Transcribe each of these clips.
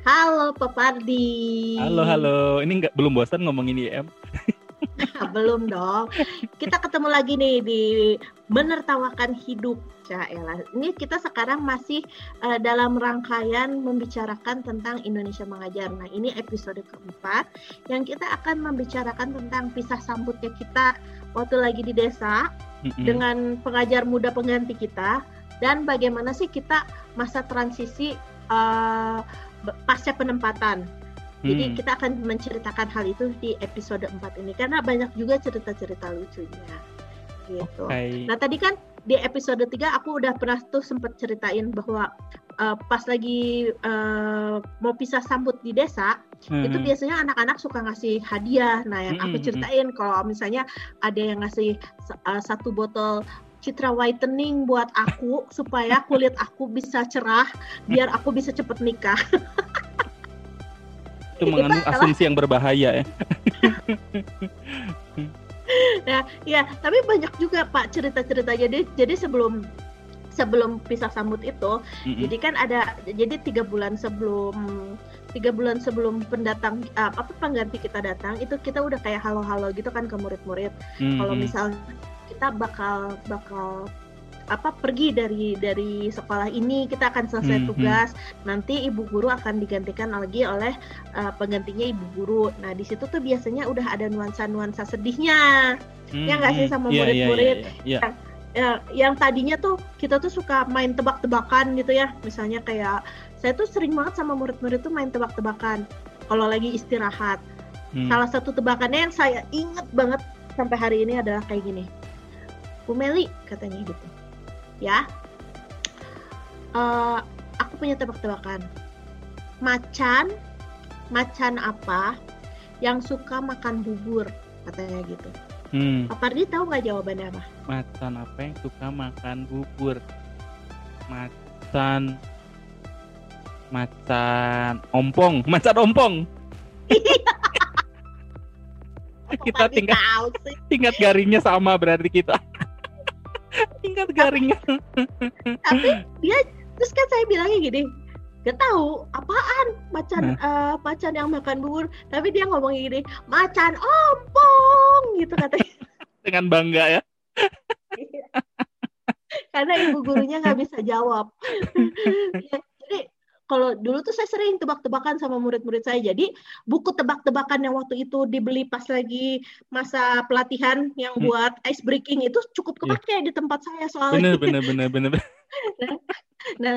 Halo Pak Pardi. Halo halo, ini nggak belum bosan ngomongin IM? belum dong. Kita ketemu lagi nih di menertawakan hidup. Caelah. Ini kita sekarang masih uh, dalam rangkaian membicarakan tentang Indonesia Mengajar. Nah, ini episode keempat yang kita akan membicarakan tentang pisah sambutnya kita waktu lagi di desa mm-hmm. dengan pengajar muda pengganti kita dan bagaimana sih kita masa transisi uh, pasca penempatan. Jadi hmm. kita akan menceritakan hal itu di episode 4 ini karena banyak juga cerita-cerita lucunya. Gitu. Okay. Nah, tadi kan di episode 3 aku udah pernah tuh sempat ceritain bahwa uh, pas lagi uh, mau pisah sambut di desa, hmm. itu biasanya anak-anak suka ngasih hadiah. Nah, yang hmm. aku ceritain kalau misalnya ada yang ngasih uh, satu botol citra whitening buat aku supaya kulit aku bisa cerah biar aku bisa cepet nikah. itu mengandung asumsi yang berbahaya ya. ya, ya, tapi banyak juga Pak cerita-cerita. Jadi jadi sebelum sebelum pisah sambut itu, mm-hmm. jadi kan ada jadi tiga bulan sebelum tiga bulan sebelum pendatang uh, apa pengganti kita datang itu kita udah kayak halo-halo gitu kan ke murid-murid. Mm-hmm. Kalau misal kita bakal bakal apa pergi dari dari sekolah ini kita akan selesai hmm, tugas hmm. nanti ibu guru akan digantikan lagi oleh uh, penggantinya ibu guru nah di situ tuh biasanya udah ada nuansa nuansa sedihnya hmm, ya nggak sih hmm. sama iya, iya, murid-murid yeah, yeah, yeah, yeah. ya, yang tadinya tuh kita tuh suka main tebak-tebakan gitu ya misalnya kayak saya tuh sering banget sama murid-murid tuh main tebak-tebakan kalau lagi istirahat hmm. salah satu tebakannya yang saya inget banget sampai hari ini adalah kayak gini Bu Meli katanya gitu. Ya. Uh, aku punya tebak-tebakan. Macan macan apa yang suka makan bubur? Katanya gitu. Hmm. Pak Pardi tahu nggak jawabannya apa? Macan apa yang suka makan bubur? Macan macan ompong macan ompong. Kita tingkat tingkat garingnya sama berarti kita tingkat garingnya tapi dia terus kan saya bilangnya gini gak tahu apaan? Macan nah. uh, macan yang makan bubur. Tapi dia ngomong gini macan ompong gitu katanya. Dengan bangga ya. Karena ibu gurunya nggak bisa jawab kalau dulu tuh saya sering tebak-tebakan sama murid-murid saya. Jadi buku tebak-tebakan yang waktu itu dibeli pas lagi masa pelatihan yang hmm. buat ice breaking itu cukup iya. kepake yeah. di tempat saya soalnya. Bener bener bener bener. nah, nah,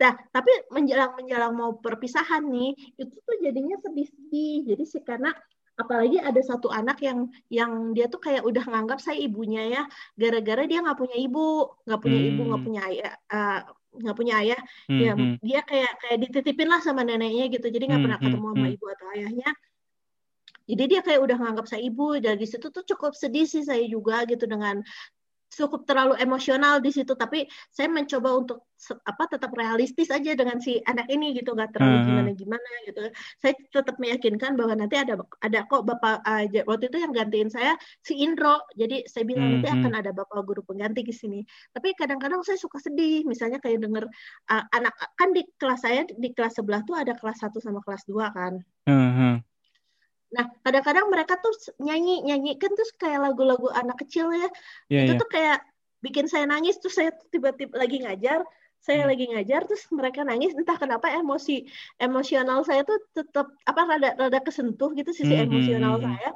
nah, tapi menjelang menjelang mau perpisahan nih, itu tuh jadinya sedih-sedih. Jadi sih karena apalagi ada satu anak yang yang dia tuh kayak udah nganggap saya ibunya ya gara-gara dia nggak punya ibu nggak punya hmm. ibu nggak punya ayah uh, nggak punya ayah hmm, ya hmm. dia kayak kayak dititipin lah sama neneknya gitu. Jadi nggak hmm, pernah ketemu sama ibu atau ayahnya. Jadi dia kayak udah nganggap saya ibu. Dari situ tuh cukup sedih sih saya juga gitu dengan cukup terlalu emosional di situ tapi saya mencoba untuk apa tetap realistis aja dengan si anak ini gitu nggak terlalu hmm. gimana gimana gitu saya tetap meyakinkan bahwa nanti ada ada kok bapak uh, waktu itu yang gantiin saya si Indro jadi saya bilang hmm. nanti akan ada bapak guru pengganti di sini tapi kadang-kadang saya suka sedih misalnya kayak denger uh, anak kan di kelas saya di kelas sebelah tuh ada kelas 1 sama kelas 2 kan hmm. Nah, kadang-kadang mereka tuh nyanyi nyanyi kan terus kayak lagu-lagu anak kecil ya. Yeah, itu yeah. tuh kayak bikin saya nangis terus saya tiba-tiba lagi ngajar, saya hmm. lagi ngajar terus mereka nangis entah kenapa emosi emosional saya tuh tetap apa rada rada kesentuh gitu sisi hmm. hmm emosional hmm, hmm. saya.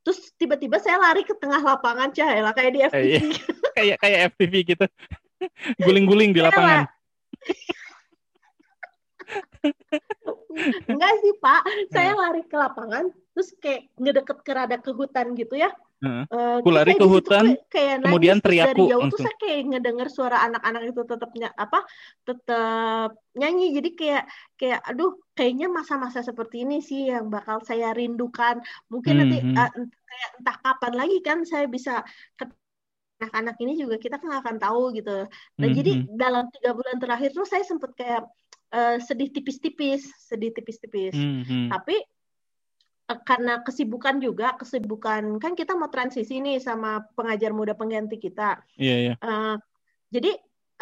Terus tiba-tiba saya lari ke tengah lapangan cahaya kayak di FTV. kayak kayak FTV gitu. Guling-guling di lapangan. Enggak sih Pak, saya lari ke lapangan terus kayak ngedeket ke rada ke hutan gitu ya. Uh, aku lari ke hutan, kayak kemudian teriak dari jauh tuh saya kayak ngedenger suara anak-anak itu tetap apa tetap nyanyi jadi kayak kayak aduh kayaknya masa-masa seperti ini sih yang bakal saya rindukan mungkin mm -hmm. nanti uh, kayak entah kapan lagi kan saya bisa ke anak-anak ini juga kita kan akan tahu gitu. Nah mm -hmm. jadi dalam tiga bulan terakhir tuh saya sempat kayak uh, sedih tipis-tipis, sedih tipis-tipis. Mm -hmm. Tapi uh, karena kesibukan juga, kesibukan kan kita mau transisi nih sama pengajar muda pengganti kita. Iya, yeah, iya. Yeah. Uh, jadi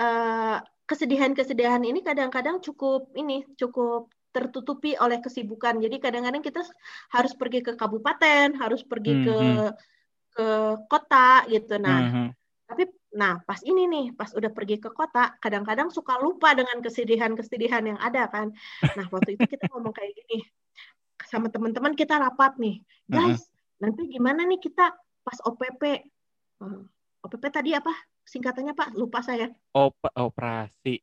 uh, kesedihan-kesedihan ini kadang-kadang cukup ini cukup tertutupi oleh kesibukan. Jadi kadang-kadang kita harus pergi ke kabupaten, harus pergi Hmm, ke hmm. ke kota gitu. Nah, Hmm, hmm. tapi nah pas ini nih, pas udah pergi ke kota, kadang-kadang suka lupa dengan kesedihan-kesedihan yang ada kan. Nah, waktu itu kita ngomong kayak gini sama teman-teman kita rapat nih, guys, nanti gimana nih kita pas OPP? Eh, OPP tadi apa? Singkatannya Pak, lupa saya. Op- operasi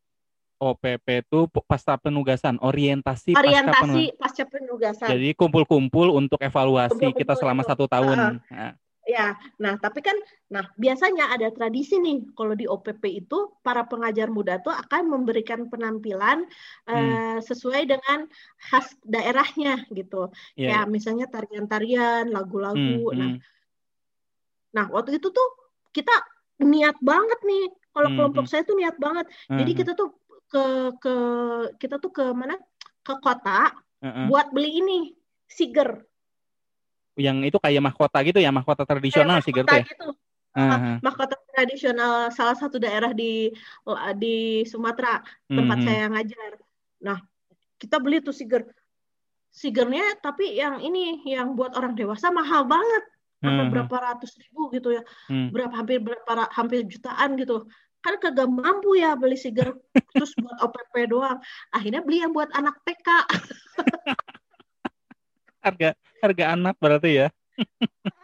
OPP itu pasca penugasan, orientasi pasca penugasan. Orientasi pasca penugasan. Jadi kumpul-kumpul untuk evaluasi kita Kumpul-kumpul selama itu. satu tahun. Heeh. Nah, Ya, nah tapi kan, nah biasanya ada tradisi nih kalau di OPP itu para pengajar muda tuh akan memberikan penampilan Hmm. eh, sesuai dengan khas daerahnya gitu. iya, Ya misalnya tarian-tarian, Hmm, lagu-lagu. Nah, hmm, nah waktu itu tuh kita niat banget nih. Kalau Hmm, kelompok hmm. saya tuh niat banget. Jadi hmm, kita tuh ke ke kita tuh ke mana? Ke kota Heeh. buat beli ini siger. Yang itu kayak mahkota gitu ya, mahkota tradisional sih gitu ya. gitu. Heeh. mahkota tradisional salah satu daerah di di Sumatera tempat hmm. saya ngajar. Nah, kita beli tuh siger. Sigernya tapi yang ini yang buat orang dewasa mahal banget. Sampai Hmm, berapa ratus ribu gitu ya. hmm. Berapa hampir berapa ra- hampir jutaan gitu. Kan kagak mampu ya beli siger terus buat OPP doang. Akhirnya beli yang buat anak TK. Harga harga anak berarti ya.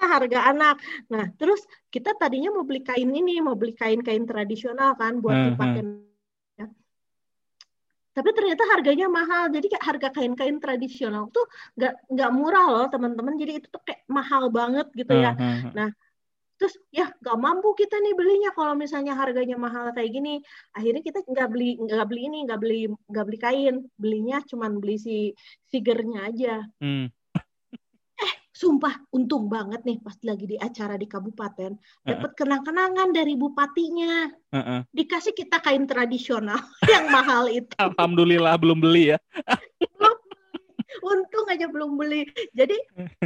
harga anak. Nah, terus kita tadinya mau beli kain ini, mau beli kain-kain tradisional kan buat Hmm, dipakai. Tapi ternyata harganya mahal. Jadi kayak harga kain-kain tradisional tuh nggak nggak murah loh teman-teman. Jadi itu tuh kayak mahal banget gitu ya. Heeh, heeh. Terus ya nggak mampu kita nih belinya kalau misalnya harganya mahal kayak gini. Akhirnya kita nggak beli nggak beli ini nggak beli nggak beli kain. Belinya cuman beli si figurnya aja. Hmm, Sumpah, untung banget nih pas lagi di acara di kabupaten, dapat kenang-kenangan dari bupatinya. heeh. Dikasih kita kain tradisional yang mahal itu. Alhamdulillah belum beli ya. Untung aja belum beli. Jadi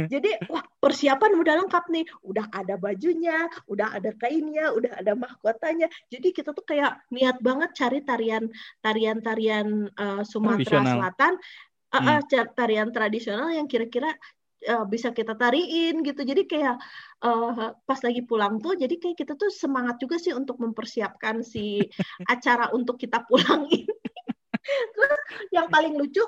jadi wah persiapan udah lengkap nih. Udah ada bajunya, udah ada kainnya, udah ada mahkotanya. Jadi kita tuh kayak niat banget cari tarian tarian-tarian eh, Sumatera. Selatan, Hmm. eh, ca- tarian tradisional yang kira-kira eh, bisa kita tariin gitu. Jadi kayak eh, pas lagi pulang tuh, jadi kayak kita tuh semangat juga sih untuk mempersiapkan si acara untuk kita pulang ini. Terus yang paling lucu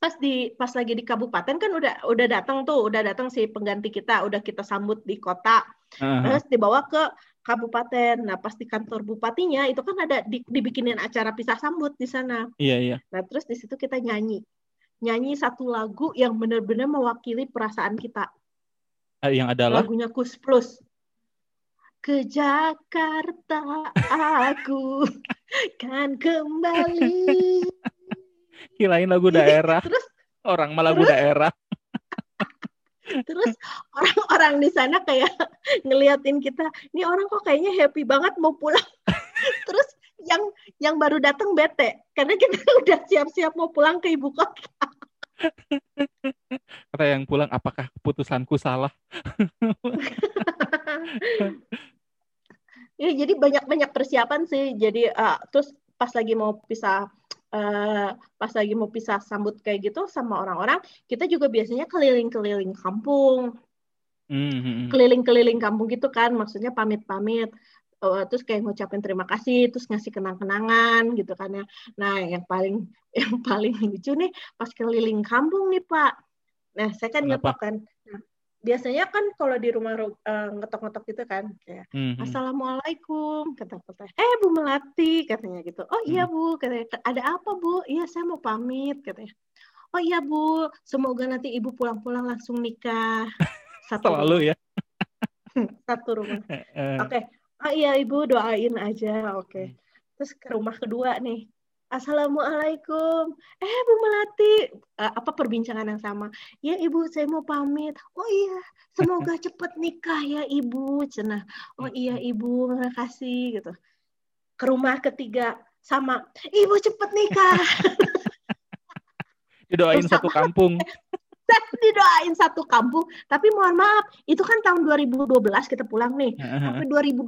pas di pas lagi di kabupaten kan udah udah datang tuh, udah datang si pengganti kita, udah kita sambut di kota, Heeh. terus dibawa ke kabupaten. Nah, pas di kantor bupatinya itu kan ada di- dibikinin acara pisah sambut di sana. Iya, iya. Nah, terus di situ kita nyanyi. Nyanyi satu lagu yang benar-benar mewakili perasaan kita. Eh, Yang adalah Lagunya Kus Plus. Ke Jakarta aku kan kembali. kirain lagu daerah. Terus Orang mah lagu Terus? daerah. terus orang-orang di sana kayak ngeliatin kita, ini orang kok kayaknya happy banget mau pulang. terus yang yang baru datang bete karena kita udah siap-siap mau pulang ke ibu kota. Kata yang pulang, apakah keputusanku salah? ya, jadi banyak-banyak persiapan sih. Jadi eh, terus pas lagi mau pisah eh, pas lagi mau pisah sambut kayak gitu sama orang-orang, kita juga biasanya keliling-keliling kampung. Hmm, hmm, hmm. keliling-keliling kampung gitu kan, maksudnya pamit-pamit, Eh, terus kayak ngucapin terima kasih, terus ngasih kenang-kenangan gitu kan ya. Nah, yang paling yang paling lucu nih pas keliling kampung nih Pak. Nah, saya kan ngetok kan. Nah, biasanya kan kalau di rumah ru- eh, ngetok-ngetok gitu kan, kayak Hmm, hmm. Assalamualaikum kata kata. Eh Bu Melati katanya gitu. Oh iya Bu katanya. Ada apa Bu? Iya saya mau pamit katanya. Oh iya Bu, semoga nanti Ibu pulang-pulang langsung nikah. Satu Selalu ya. satu rumah. Eh, eh. Oh iya Ibu doain aja. Oke. Terus ke rumah kedua nih. Assalamualaikum. Eh Bu Melati, Eh, apa perbincangan yang sama? Ya Ibu, saya mau pamit. Oh iya, semoga cepet nikah ya Ibu. Cenah. Oh iya Ibu, makasih gitu. Ke rumah ketiga sama, Ibu cepet nikah. Didoain Sama. satu kampung. Didoain satu kampung. Tapi mohon maaf, itu kan tahun 2012 kita pulang nih. Sampai 2021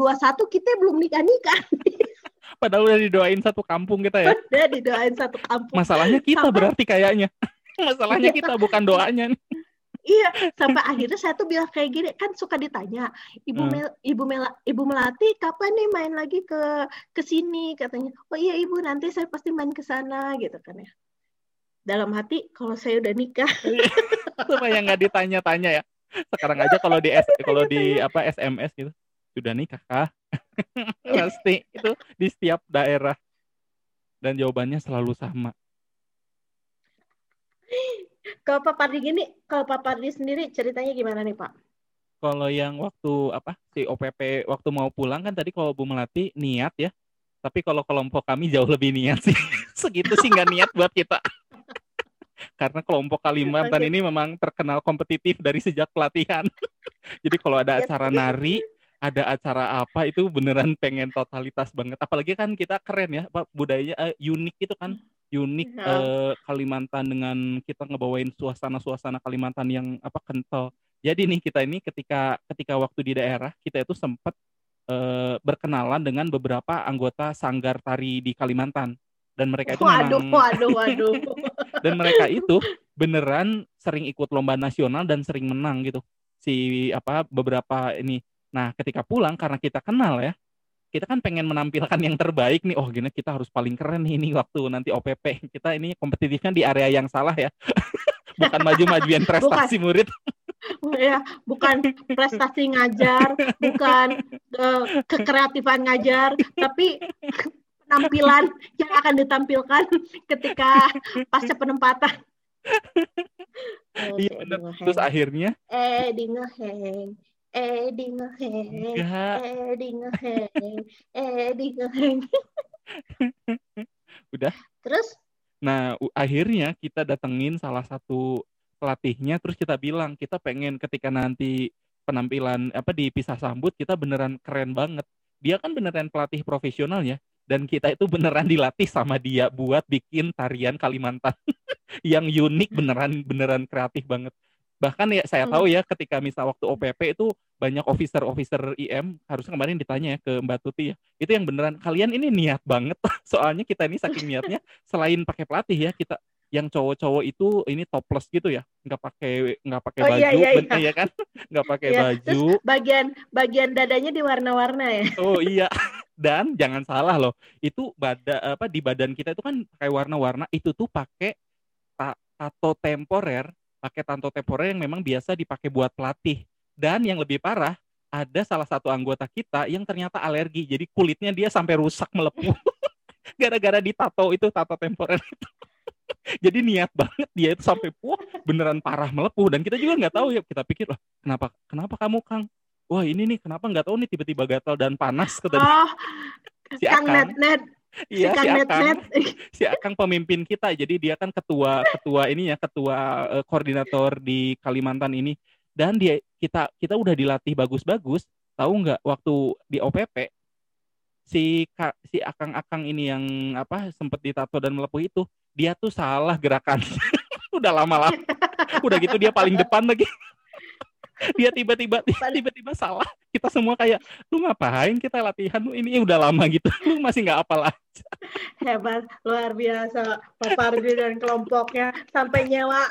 kita belum nikah-nikah. Padahal udah didoain satu kampung kita ya. Udah didoain satu kampung. Masalahnya kita Sampai- berarti kayaknya. Masalahnya Iya. kita bukan doanya. nih. Iya, sampai akhirnya saya tuh bilang kayak gini, kan suka ditanya, Ibu Hmm. Mel, Ibu Mela, Ibu Melati kapan nih main lagi ke ke sini katanya. Oh iya Ibu, nanti saya pasti main ke sana gitu kan ya. Dalam hati kalau saya udah nikah, Supaya nggak ditanya-tanya ya. Sekarang aja kalau di S, kalau di apa SMS gitu. Sudah nikah kah? Pasti itu di setiap daerah. Dan jawabannya selalu sama. kalau Pak Pardi gini, kalau Pak Pardi sendiri ceritanya gimana nih Pak? Kalau yang waktu apa si OPP waktu mau pulang kan tadi kalau Bu Melati niat ya. Tapi kalau kelompok kami jauh lebih niat sih. Segitu sih nggak niat buat kita. Karena kelompok Kalimantan Oke. ini memang terkenal kompetitif dari sejak pelatihan. Jadi kalau ada Ya, acara tapi- nari, ada acara apa itu beneran pengen totalitas banget. Apalagi kan kita keren ya, Pak, budayanya eh, unik itu kan. Unik eh, Kalimantan dengan kita ngebawain suasana-suasana Kalimantan yang apa kental. Jadi nih kita ini ketika ketika waktu di daerah kita itu sempat eh, berkenalan dengan beberapa anggota sanggar tari di Kalimantan dan mereka itu Waduh, memang waduh, waduh. dan mereka itu beneran sering ikut lomba nasional dan sering menang gitu. Si apa beberapa ini. Nah ketika pulang karena kita kenal ya kita kan pengen menampilkan yang terbaik nih. Oh gini kita harus paling keren nih ini waktu nanti OPP kita ini kompetitifnya di area yang salah ya. Bukan maju-majuin prestasi murid. Ya bukan prestasi ngajar, bukan eh, kekreatifan ngajar, tapi penampilan yang akan ditampilkan ketika pasca penempatan. iya bener. terus akhirnya? Eh di ngeheng, eh di ngeheng, eh di ngeheng, eh di ngeheng. Udah. Terus? Nah, akhirnya kita datengin salah satu pelatihnya, terus kita bilang kita pengen ketika nanti penampilan apa di pisah sambut kita beneran keren banget. Dia kan beneran pelatih profesional ya, dan kita itu beneran dilatih sama dia buat bikin tarian Kalimantan yang unik beneran beneran kreatif banget. Bahkan ya saya tahu ya ketika misal waktu OPP itu banyak officer-officer IM harusnya kemarin ditanya ya ke Mbak Tuti ya. Itu yang beneran kalian ini niat banget. Soalnya kita ini saking niatnya selain pakai pelatih ya kita yang cowok-cowok itu ini topless gitu ya? Nggak pakai nggak pakai Oh, baju iya, iya, ben- iya. iya kan? Nggak pakai Iya, baju. Bagian bagian dadanya diwarna-warna ya. oh iya. Dan jangan salah loh itu bada apa di badan kita itu kan pakai warna-warna itu tuh pakai ta- tato temporer pakai tato temporer yang memang biasa dipakai buat pelatih. Dan yang lebih parah ada salah satu anggota kita yang ternyata alergi jadi kulitnya dia sampai rusak melepuh. Gara-gara ditato itu tato temporer itu jadi niat banget dia itu sampai wah beneran parah melepuh. Dan kita juga nggak tahu ya kita pikir wah kenapa kenapa kamu Kang? Wah ini nih kenapa nggak tahu nih tiba-tiba gatal dan panas kata. Oh, si Kang Akang. Net Net, si iya si Net Akang. Net. si Akang pemimpin kita. Jadi dia kan ketua ketua ini ya ketua eh, koordinator di Kalimantan ini. Dan dia kita kita udah dilatih bagus-bagus. Tahu nggak waktu di OPP si si Akang-Akang ini yang apa sempat ditato dan melepuh itu dia tuh salah gerakan udah lama-lama udah gitu dia paling depan lagi dia tiba-tiba tiba-tiba salah kita semua kayak lu ngapain kita latihan lu ini udah lama gitu lu masih nggak apal aja Hebat, luar biasa. Pak Pardi dan kelompoknya sampai nyewa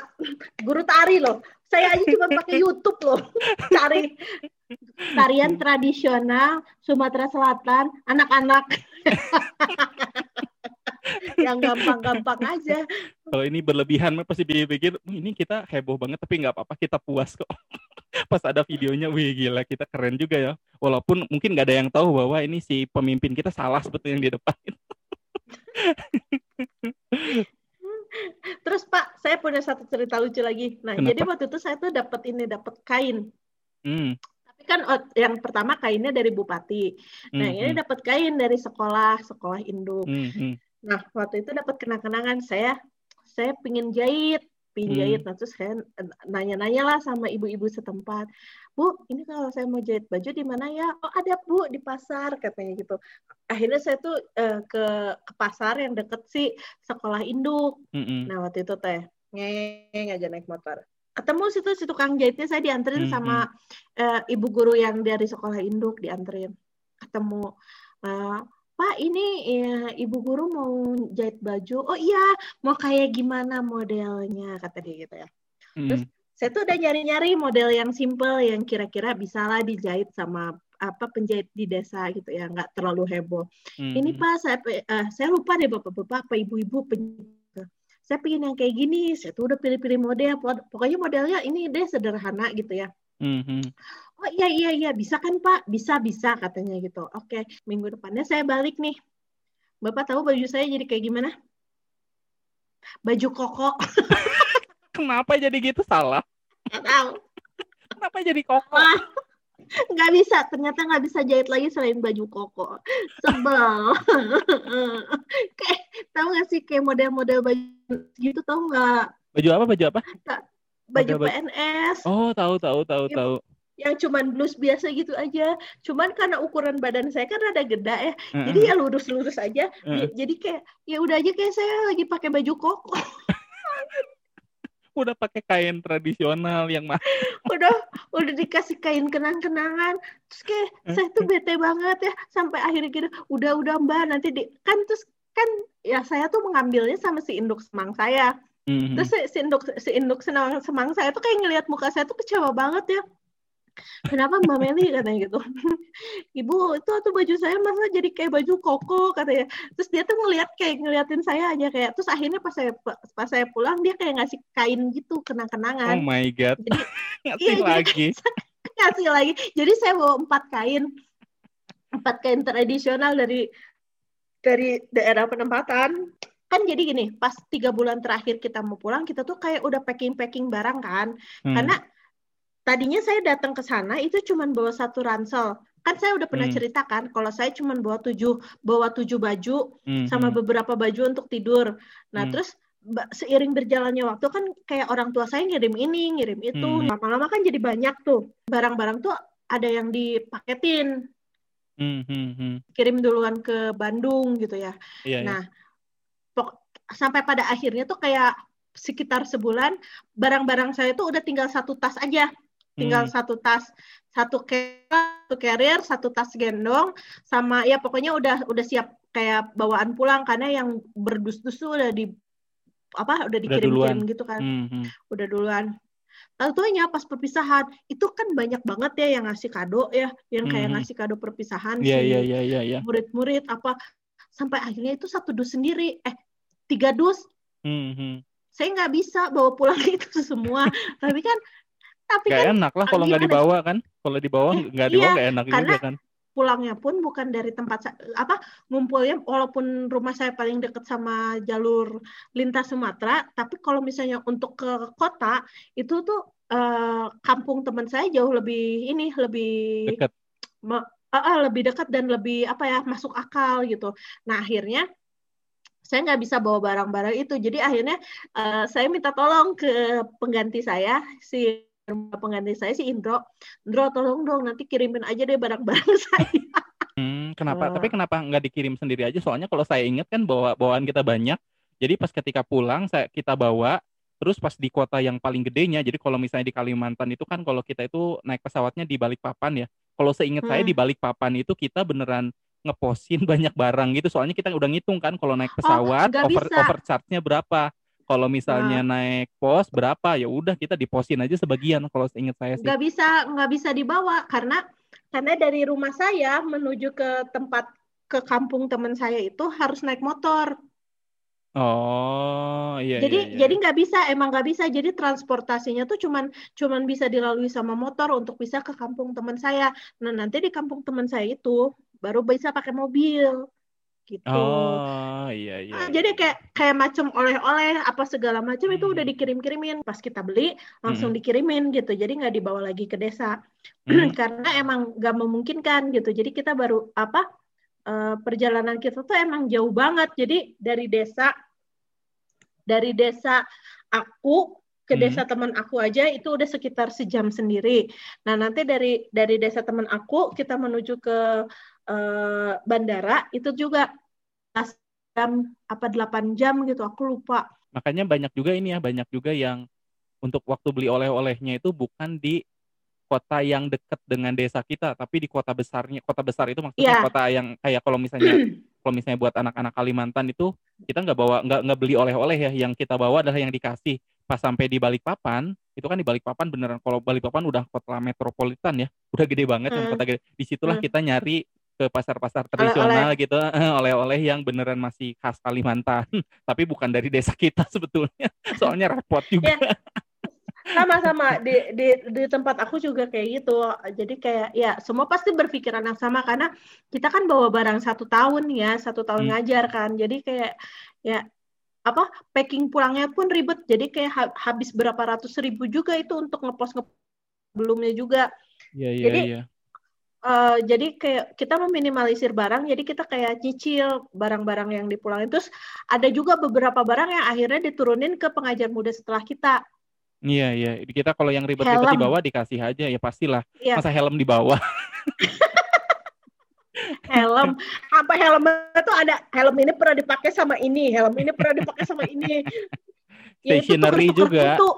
guru tari loh. Saya aja cuma pakai YouTube loh. Cari tarian tradisional Sumatera Selatan, anak-anak. Yang gampang-gampang aja. kalau ini berlebihan pasti pikir "Wih, ini kita heboh banget tapi nggak apa-apa kita puas kok pas ada videonya wih gila kita keren juga ya walaupun mungkin nggak ada yang tahu bahwa ini si pemimpin kita salah sebetulnya yang di depan Terus Pak, saya punya satu cerita lucu lagi. Nah, Kenapa? jadi waktu itu saya tuh dapat ini, dapat kain. hmm, Tapi kan oh, yang pertama kainnya dari Bupati. Nah, hmm, ini dapat kain dari sekolah, sekolah induk. hmm, hmm, Nah, waktu itu dapat kenang-kenangan saya saya pingin jahit, pingin Hmm. jahit. Nah, terus saya nanya-nanya lah sama ibu-ibu setempat. Bu, ini kalau saya mau jahit baju di mana ya? Oh, ada Bu di pasar katanya gitu. Akhirnya saya tuh eh, ke ke pasar yang deket sih sekolah induk. hmm, hmm. Nah, waktu itu teh ngeng aja naik motor. Ketemu situ si tukang jahitnya saya dianterin Hmm, sama eh, ibu guru yang dari sekolah induk dianterin. Ketemu eh, Pak ini ya, ibu guru mau jahit baju. Oh iya, mau kayak gimana modelnya kata dia gitu ya. Hmm. Terus saya tuh udah nyari-nyari model yang simple yang kira-kira bisa lah dijahit sama apa penjahit di desa gitu ya, nggak terlalu heboh. Hmm. Ini Pak saya uh, saya lupa deh bapak-bapak apa ibu-ibu saya pengen yang kayak gini. Saya tuh udah pilih-pilih model. Pokoknya modelnya ini deh sederhana gitu ya. Mm-hmm. Oh iya iya iya bisa kan Pak? Bisa bisa katanya gitu. Oke minggu depannya saya balik nih. Bapak tahu baju saya jadi kayak gimana? Baju koko. Kenapa jadi gitu salah? Tahu. Kenapa jadi koko? nggak bisa ternyata nggak bisa jahit lagi selain baju koko sebel kayak tahu nggak sih kayak model-model baju gitu tahu nggak baju apa baju apa baju, baju PNS oh tahu tahu tahu yang, tahu yang cuman blus biasa gitu aja. Cuman karena ukuran badan saya kan rada gede ya. Uh-huh. jadi ya lurus-lurus aja. Uh-huh. jadi kayak ya udah aja kayak saya lagi pakai baju koko. Udah pakai kain tradisional yang mah udah udah dikasih kain kenang-kenangan. Terus kayak saya tuh bete banget ya. Sampai akhirnya gitu udah udah mbak nanti di kan terus kan ya saya tuh mengambilnya sama si induk semang saya. Mm-hmm. terus si, si induk si induk semang, semang saya tuh kayak ngelihat muka saya tuh kecewa banget ya Kenapa Mbak Meli katanya gitu. Ibu itu tuh baju saya masa jadi kayak baju koko katanya. Terus dia tuh ngeliat kayak ngeliatin saya aja kayak. Terus akhirnya pas saya pas saya pulang dia kayak ngasih kain gitu kenang-kenangan. Oh my god. Jadi, ngasih iya, lagi. Jadi, ngasih lagi. Jadi saya bawa empat kain empat kain tradisional dari dari daerah penempatan kan jadi gini pas tiga bulan terakhir kita mau pulang kita tuh kayak udah packing packing barang kan hmm. karena tadinya saya datang ke sana itu cuma bawa satu ransel kan saya udah pernah hmm. ceritakan kalau saya cuma bawa tujuh bawa tujuh baju hmm. sama hmm. beberapa baju untuk tidur nah hmm. terus seiring berjalannya waktu kan kayak orang tua saya ngirim ini ngirim itu hmm. lama-lama kan jadi banyak tuh barang-barang tuh ada yang dipaketin hmm. Hmm. hmm. kirim duluan ke Bandung gitu ya yeah, iya. nah yeah. sampai pada akhirnya tuh kayak sekitar sebulan barang-barang saya tuh udah tinggal satu tas aja tinggal hmm. satu tas satu satu carrier satu tas gendong sama ya pokoknya udah udah siap kayak bawaan pulang karena yang berdus-dus udah di apa udah dikirim-kirim gitu kan hmm, hmm. udah duluan Tentunya pas perpisahan itu kan banyak banget ya yang ngasih kado ya, yang kayak hmm. ngasih kado perpisahan yeah, sih, yeah, yeah, yeah, yeah. murid-murid apa sampai akhirnya itu satu dus sendiri, eh tiga dus. Hmm, hmm. Saya nggak bisa bawa pulang itu semua, tapi kan tapi gak kan, enak lah kalau nggak dibawa kan. Kalau dibawa nggak dibawa iya, nggak enak juga kan. pulangnya pun bukan dari tempat apa ngumpulnya walaupun rumah saya paling dekat sama jalur lintas Sumatera tapi kalau misalnya untuk ke kota itu tuh uh, kampung teman saya jauh lebih ini lebih dekat uh, uh, lebih dekat dan lebih apa ya masuk akal gitu. Nah akhirnya saya nggak bisa bawa barang-barang itu. Jadi akhirnya uh, saya minta tolong ke pengganti saya si pengganti saya si Indro. Indro tolong dong nanti kirimin aja deh barang-barang saya. Hmm, kenapa? Uh. Tapi kenapa nggak dikirim sendiri aja? Soalnya kalau saya ingat kan bawa bawaan kita banyak. Jadi pas ketika pulang saya kita bawa terus pas di kota yang paling gedenya. Jadi kalau misalnya di Kalimantan itu kan kalau kita itu naik pesawatnya di Balikpapan ya. Kalau seingat hmm. saya di Balikpapan itu kita beneran ngeposin banyak barang gitu. Soalnya kita udah ngitung kan kalau naik oh, pesawat oh, over overcharge-nya berapa. Kalau misalnya nah. naik pos berapa ya udah kita diposin aja sebagian kalau ingat saya sih. Nggak bisa nggak bisa dibawa karena karena dari rumah saya menuju ke tempat ke kampung teman saya itu harus naik motor. Oh iya. Jadi iya, iya. jadi nggak bisa emang nggak bisa jadi transportasinya tuh cuman cuman bisa dilalui sama motor untuk bisa ke kampung teman saya. Nah nanti di kampung teman saya itu baru bisa pakai mobil gitu. Oh iya iya. Nah, jadi kayak kayak macam oleh-oleh apa segala macam hmm. itu udah hmm. dikirim-kirimin pas kita beli langsung hmm. dikirimin gitu. Jadi nggak dibawa lagi ke desa hmm. karena emang nggak memungkinkan gitu. Jadi kita baru apa uh, perjalanan kita tuh emang jauh banget. Jadi dari desa dari desa aku ke hmm. desa teman aku aja itu udah sekitar sejam sendiri. Nah nanti dari dari desa teman aku kita menuju ke uh, bandara itu juga jam apa 8 jam gitu aku lupa makanya banyak juga ini ya banyak juga yang untuk waktu beli oleh-olehnya itu bukan di kota yang dekat dengan desa kita, tapi di kota besarnya, kota besar itu maksudnya Iya. kota yang kayak kalau misalnya kalau misalnya buat anak-anak Kalimantan itu kita nggak bawa nggak nggak beli oleh-oleh ya, yang kita bawa adalah yang dikasih. Pas sampai di Balikpapan, itu kan di Balikpapan beneran kalau Balikpapan udah kota metropolitan ya, udah gede banget kan Hmm. kota gede. Di situlah Hmm. kita nyari ke pasar-pasar tradisional gitu, eh, oleh-oleh yang beneran masih khas Kalimantan, tapi bukan dari desa kita sebetulnya. Soalnya repot juga. Ya, sama-sama di, di di tempat aku juga kayak gitu. Jadi kayak ya semua pasti berpikiran yang sama karena kita kan bawa barang satu tahun ya, satu tahun Hmm. ngajar kan. Jadi kayak ya apa packing pulangnya pun ribet. Jadi kayak ha- habis berapa ratus ribu juga itu untuk ngepost nge belumnya juga. Iya, iya, Jadi iya. Eh, jadi kayak kita meminimalisir barang, jadi kita kayak cicil barang-barang yang dipulangin. Terus ada juga beberapa barang yang akhirnya diturunin ke pengajar muda setelah kita. Iya, iya. Kita kalau yang ribet-ribet Helm. di bawah dikasih aja ya pastilah. Ya, Masa helm di bawah? helm apa helmnya tuh ada helm ini pernah dipakai sama ini helm ini pernah dipakai sama ini Ya, itu Stationery tuker-tuker juga. kutu.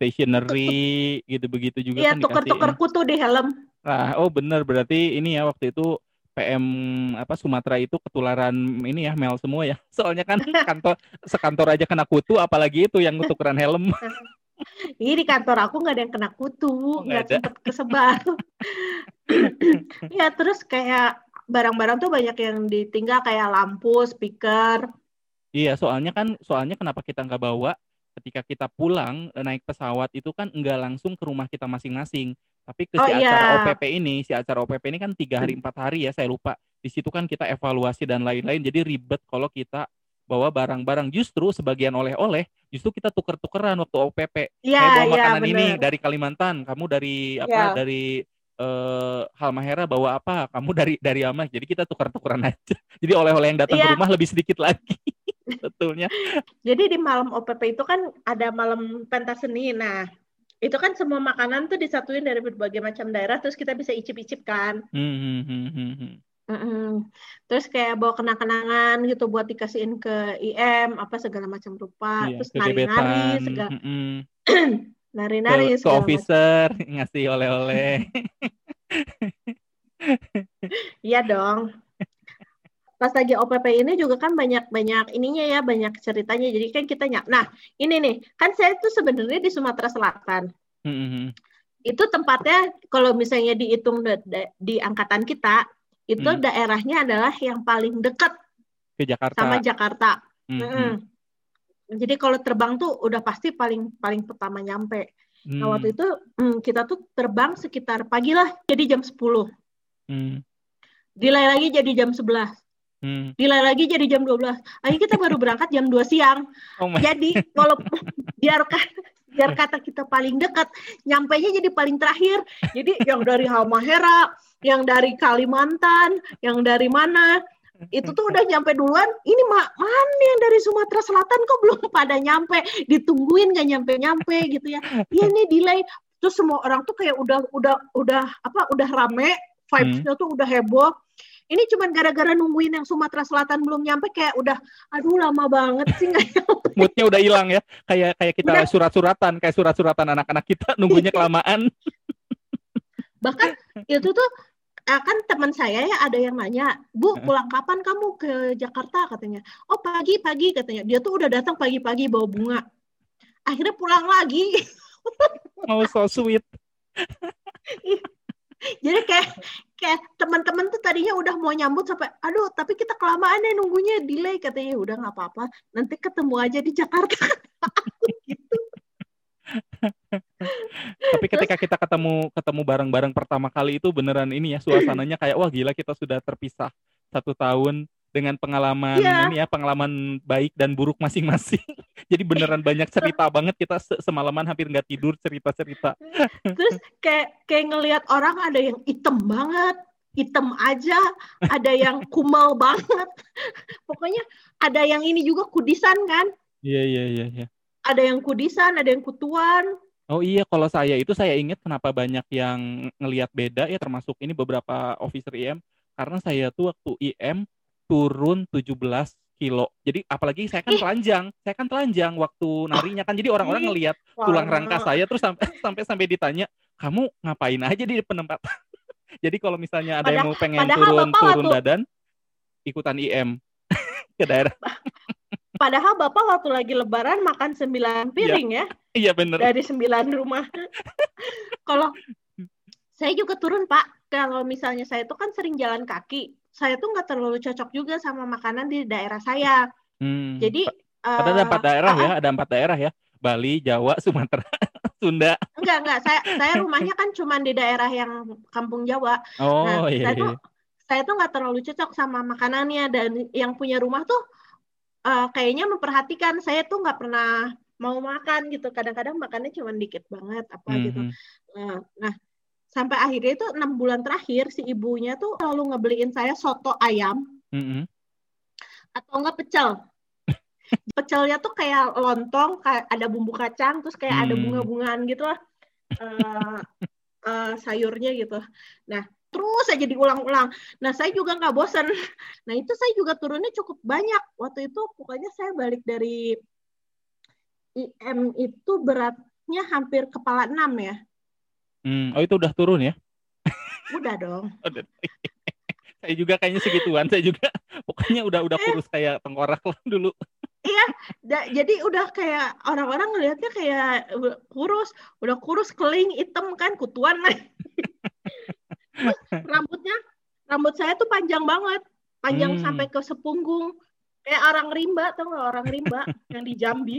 Stationery gitu begitu juga Iya kan tuker-tuker dikasih. kutu di helm Nah, oh bener. Berarti ini ya waktu itu PM apa Sumatera itu ketularan ini ya Mel semua ya. Soalnya kan kantor sekantor aja kena kutu apalagi itu yang tukeran helm. ini di kantor aku nggak ada yang kena kutu nggak sempet kesebar. Ya terus kayak barang-barang tuh banyak yang ditinggal kayak lampu speaker. Iya, soalnya kan soalnya kenapa kita nggak bawa ketika kita pulang eh, naik pesawat itu kan nggak langsung ke rumah kita masing-masing, tapi ke Oh, si iya. acara OPP ini, si acara OPP ini kan tiga hari empat hari ya, saya lupa. Di situ kan kita evaluasi dan lain-lain, jadi ribet kalau kita bawa barang-barang. Justru sebagian oleh-oleh, justru kita tuker-tukeran waktu OPP. Iya, Saya bawa iya, makanan ini bener. dari Kalimantan, kamu dari apa? Iya. Dari eh Halmahera bawa apa? Kamu dari dari Amas. Jadi kita tukar-tukeran aja. Jadi oleh-oleh yang datang ke Iya. rumah lebih sedikit lagi. Betulnya. Jadi di malam OPP itu kan ada malam pentas seni. Nah, itu kan semua makanan tuh disatuin dari berbagai macam daerah, terus kita bisa icip-icip kan. Hmm, hmm, hmm, hmm, hmm. Mm-mm. Terus kayak bawa kenang-kenangan gitu buat dikasihin ke IM apa segala macam rupa, Iya, terus nari-nari segala mm-mm. nari-nari Ke, ke segala macam. officer ngasih oleh-oleh. Iya dong. Pas lagi OPP ini juga kan banyak-banyak ininya ya, banyak ceritanya. Jadi kan kita nyak. Nah, ini nih, kan saya tuh sebenarnya di Sumatera Selatan. Hmm, hmm, hmm. Itu tempatnya kalau misalnya dihitung da- da- di angkatan kita, itu Hmm. daerahnya adalah yang paling dekat Ke Jakarta. sama Jakarta. Hmm, Mm-mm. Hmm. Jadi kalau terbang tuh udah pasti paling paling pertama nyampe. Nah, Hmm, waktu itu mm, kita tuh terbang sekitar pagi lah, jadi jam 10. hmm, Delay lagi jadi jam 11. hmm. Delay lagi jadi jam 12. Akhirnya kita baru berangkat jam 2 siang. Oh my. Jadi kalau biar ka- biar kata kita paling dekat, nyampainya jadi paling terakhir. Jadi yang dari Halmahera, yang dari Kalimantan, yang dari mana, itu tuh udah nyampe duluan. Ini mah mana yang dari Sumatera Selatan kok belum pada nyampe? Ditungguin gak nyampe-nyampe gitu ya. Iya nih delay. Terus semua orang tuh kayak udah udah udah apa udah rame, vibes-nya tuh udah heboh. Ini cuman gara-gara nungguin yang Sumatera Selatan belum nyampe kayak udah aduh lama banget sih nggak nyampe. Moodnya udah hilang ya. Kayak kayak kita Udah. surat-suratan, kayak surat-suratan anak-anak kita nunggunya kelamaan. Bahkan itu tuh eh, kan teman saya ya ada yang nanya, Bu pulang kapan kamu ke Jakarta katanya. Oh pagi-pagi katanya. Dia tuh udah datang pagi-pagi bawa bunga. Akhirnya pulang lagi. Oh so sweet. Jadi kayak kayak teman-teman tuh tadinya udah mau nyambut sampai, aduh tapi kita kelamaan deh nunggunya delay katanya. "Ya Udah nggak apa-apa, nanti ketemu aja di Jakarta. Tapi ketika kita ketemu ketemu bareng-bareng pertama kali itu beneran ini ya suasananya kayak wah gila kita sudah terpisah satu tahun dengan pengalaman Iya. ini ya pengalaman baik dan buruk masing-masing. Jadi beneran banyak cerita banget kita se- semalaman hampir nggak tidur cerita-cerita. Terus kayak kayak ngelihat orang ada yang hitam banget, hitam aja, ada yang kumal banget. Pokoknya ada yang ini juga kudisan kan? Iya iya iya iya. Ada yang kudisan, ada yang kutuan. Oh iya kalau saya itu saya ingat kenapa banyak yang ngelihat beda ya termasuk ini beberapa officer IM karena saya tuh waktu IM turun 17 kilo. Jadi apalagi saya kan telanjang, saya kan telanjang waktu narinya kan. Jadi orang-orang Ih. ngelihat tulang rangka saya terus sampai sampai sampai ditanya, "Kamu ngapain aja di penempatan?" Jadi kalau misalnya ada yang mau pengen turun turun waktu- badan, ikutan IM ke daerah. Padahal Bapak waktu lagi lebaran makan sembilan piring ya Iya bener. dari sembilan rumah. Kalau saya juga turun Pak, kalau misalnya saya tuh kan sering jalan kaki, saya tuh nggak terlalu cocok juga sama makanan di daerah saya. Hmm. Jadi Padahal ada eh, empat daerah ah, ya, ada empat daerah ya. Bali, Jawa, Sumatera, Sunda. Enggak, enggak. Saya saya rumahnya kan cuma di daerah yang Kampung Jawa. Oh Nah, iya. saya tuh iya. saya tuh nggak terlalu cocok sama makanannya dan yang punya rumah tuh eh, kayaknya memperhatikan. Saya tuh nggak pernah mau makan gitu. Kadang-kadang makannya cuma dikit banget apa gitu. Mhm. Nah, nah, sampai akhirnya itu enam bulan terakhir si ibunya tuh selalu ngebeliin saya soto ayam Mhm. atau enggak pecel. Pecelnya tuh kayak lontong, kayak ada bumbu kacang, terus kayak ada Hmm. bunga-bungaan gitu lah. Eh, eh, sayurnya gitu. Nah, terus aja diulang-ulang. Nah, saya juga nggak bosan. Nah, itu saya juga turunnya cukup banyak. Waktu itu pokoknya saya balik dari IM itu beratnya hampir kepala 6 ya. Hmm, Oh itu udah turun ya? Udah dong. Udah. saya juga kayaknya segituan. Saya juga pokoknya udah udah kurus kayak tengkorak lah dulu. Da- jadi udah kayak orang-orang ngelihatnya kayak kurus, udah kurus, keling, hitam kan, kutuan lah. Terus rambutnya, rambut saya tuh panjang banget, panjang Hmm. sampai ke sepunggung, kayak orang rimba, tau nggak orang rimba yang di Jambi.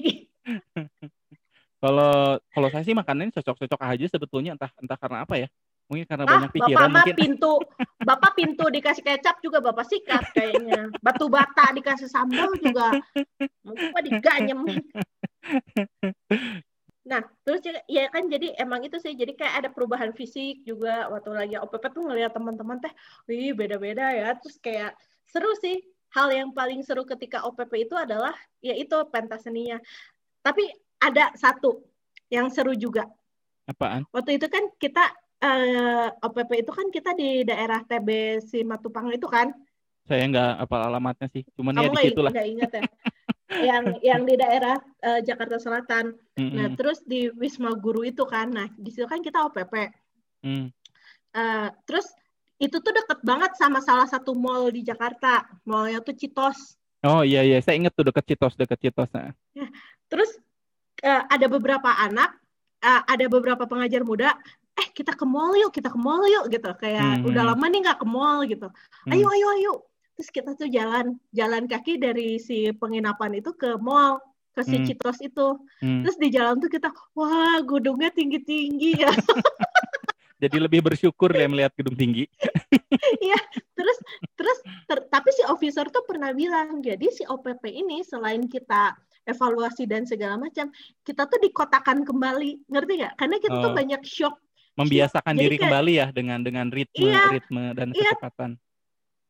Kalau kalau saya sih makanannya cocok-cocok aja sebetulnya entah entah karena apa ya. Mungkin karena Ah, banyak bapak pikiran mah mungkin. pintu, bapak pintu dikasih kecap juga bapak sikat kayaknya. Batu bata dikasih sambal juga, mungkin pak diganyem. Nah, terus ya kan jadi emang itu sih, jadi kayak ada perubahan fisik juga waktu lagi OPP tuh ngeliat teman-teman teh, wih beda-beda ya, terus kayak seru sih. Hal yang paling seru ketika OPP itu adalah ya itu pentas seninya. Tapi ada satu yang seru juga. Apaan? Waktu itu kan kita eh, OPP itu kan kita di daerah TB Simatupang itu kan. Saya nggak apa alamatnya sih. Cuman ya Kamu di nggak situ lah. ingat ya? yang yang di daerah eh, Jakarta Selatan. Nah, Mm-mm. terus di Wisma Guru itu kan. Nah, di situ kan kita OPP. Mm. Eh, terus itu tuh deket banget sama salah satu mall di Jakarta. Mallnya tuh Citos. Oh iya iya, saya inget tuh deket Citos, deket Citos. Nah. Terus eh, ada beberapa anak, eh, ada beberapa pengajar muda, eh kita ke mall yuk, kita ke mall yuk gitu. Kayak Hmm. udah lama nih nggak ke mall gitu. Hmm. Ayo ayo ayo. Terus kita tuh jalan jalan kaki dari si penginapan itu ke mall ke si Hmm. Citos itu. Hmm. Terus di jalan tuh kita, wah gedungnya tinggi-tinggi ya. Jadi lebih bersyukur ya melihat gedung tinggi. terus terus ter- tapi si officer tuh pernah bilang jadi si OPP ini selain kita evaluasi dan segala macam kita tuh dikotakan kembali ngerti nggak karena kita tuh Oh. banyak shock Membiasakan Jadi diri kayak- kembali ya dengan dengan ritme Iya. ritme dan Iya. kecepatan.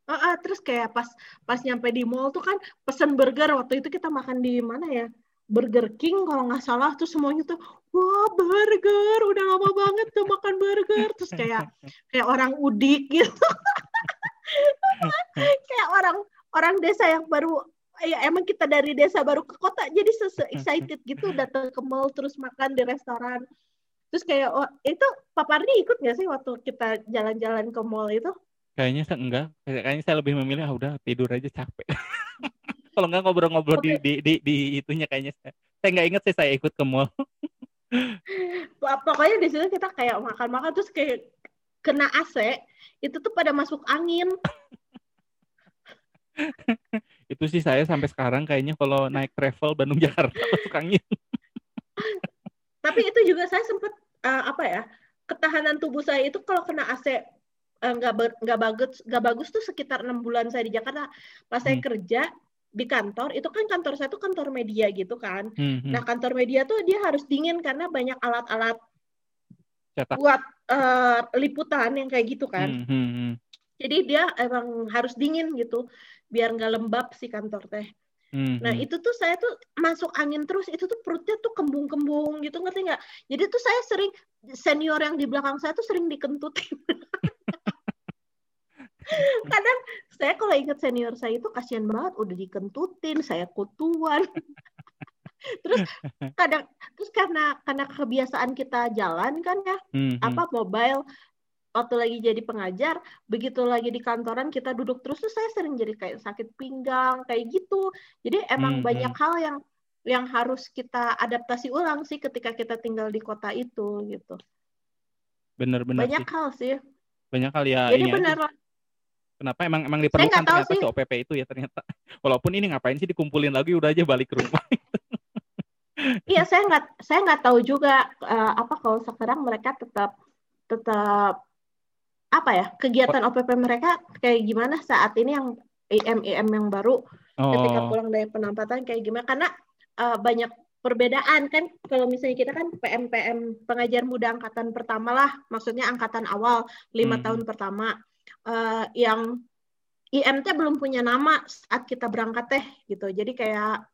Ah, ah, terus kayak pas pas nyampe di mall tuh kan pesen burger. Waktu itu kita makan di mana ya? Burger King kalau nggak salah. Tuh semuanya tuh wah burger. Udah lama banget tuh makan burger. Terus kayak kayak orang udik gitu. Kayak orang orang desa yang baru ya emang kita dari desa baru ke kota jadi excited gitu datang ke mall terus makan di restoran. Terus kayak oh, itu Pak Pardi ikut nggak sih waktu kita jalan-jalan ke mall itu Kayaknya saya enggak. Kayaknya saya lebih memilih ah udah tidur aja capek. Kalau enggak ngobrol-ngobrol di, Oke. di, di, di itunya kayaknya saya. Saya nggak inget sih saya ikut ke mall. Pok- pokoknya di situ kita kayak makan-makan terus kayak kena AC itu tuh pada masuk angin Itu sih saya sampai sekarang kayaknya kalau naik travel Bandung Jakarta masuk angin. tapi itu juga saya sempat eh, apa ya ketahanan tubuh saya itu kalau kena AC nggak ber- nggak bagus nggak bagus tuh sekitar enam bulan saya di Jakarta pas saya Hmm. kerja di kantor itu kan kantor saya tuh kantor media gitu kan Hmm, hmm. nah kantor media tuh dia harus dingin karena banyak alat-alat buat eh, liputan yang kayak gitu kan Hmm, hmm, hmm. jadi dia emang harus dingin gitu biar nggak lembab si kantor teh Hmm, Nah hmm. itu tuh saya tuh masuk angin terus, itu tuh perutnya tuh kembung-kembung gitu ngerti nggak? Jadi tuh saya sering senior yang di belakang saya tuh sering dikentutin. kadang saya kalau ingat senior saya itu kasihan banget udah dikentutin saya kutuan. Terus kadang terus karena karena kebiasaan kita jalan kan ya hmm, apa mobile waktu lagi jadi pengajar begitu lagi di kantoran kita duduk terus tuh saya sering jadi kayak sakit pinggang kayak gitu. Jadi emang hmm, banyak hmm. hal yang yang harus kita adaptasi ulang sih ketika kita tinggal di kota itu gitu. Bener-bener banyak sih. hal sih. Banyak hal ya jadi benar kenapa emang emang diperlukan ternyata si OPP itu ya ternyata? Walaupun ini ngapain sih dikumpulin lagi udah aja balik ke rumah iya saya nggak saya nggak tahu juga uh, apa kalau sekarang mereka tetap tetap apa ya kegiatan OPP mereka kayak gimana saat ini yang IM IM yang baru oh. ketika pulang dari penampatan kayak gimana? Karena uh, banyak perbedaan kan kalau misalnya kita kan PM PM pengajar muda angkatan pertama lah maksudnya angkatan awal lima hmm. tahun pertama uh, yang IMT belum punya nama saat kita berangkat teh gitu jadi kayak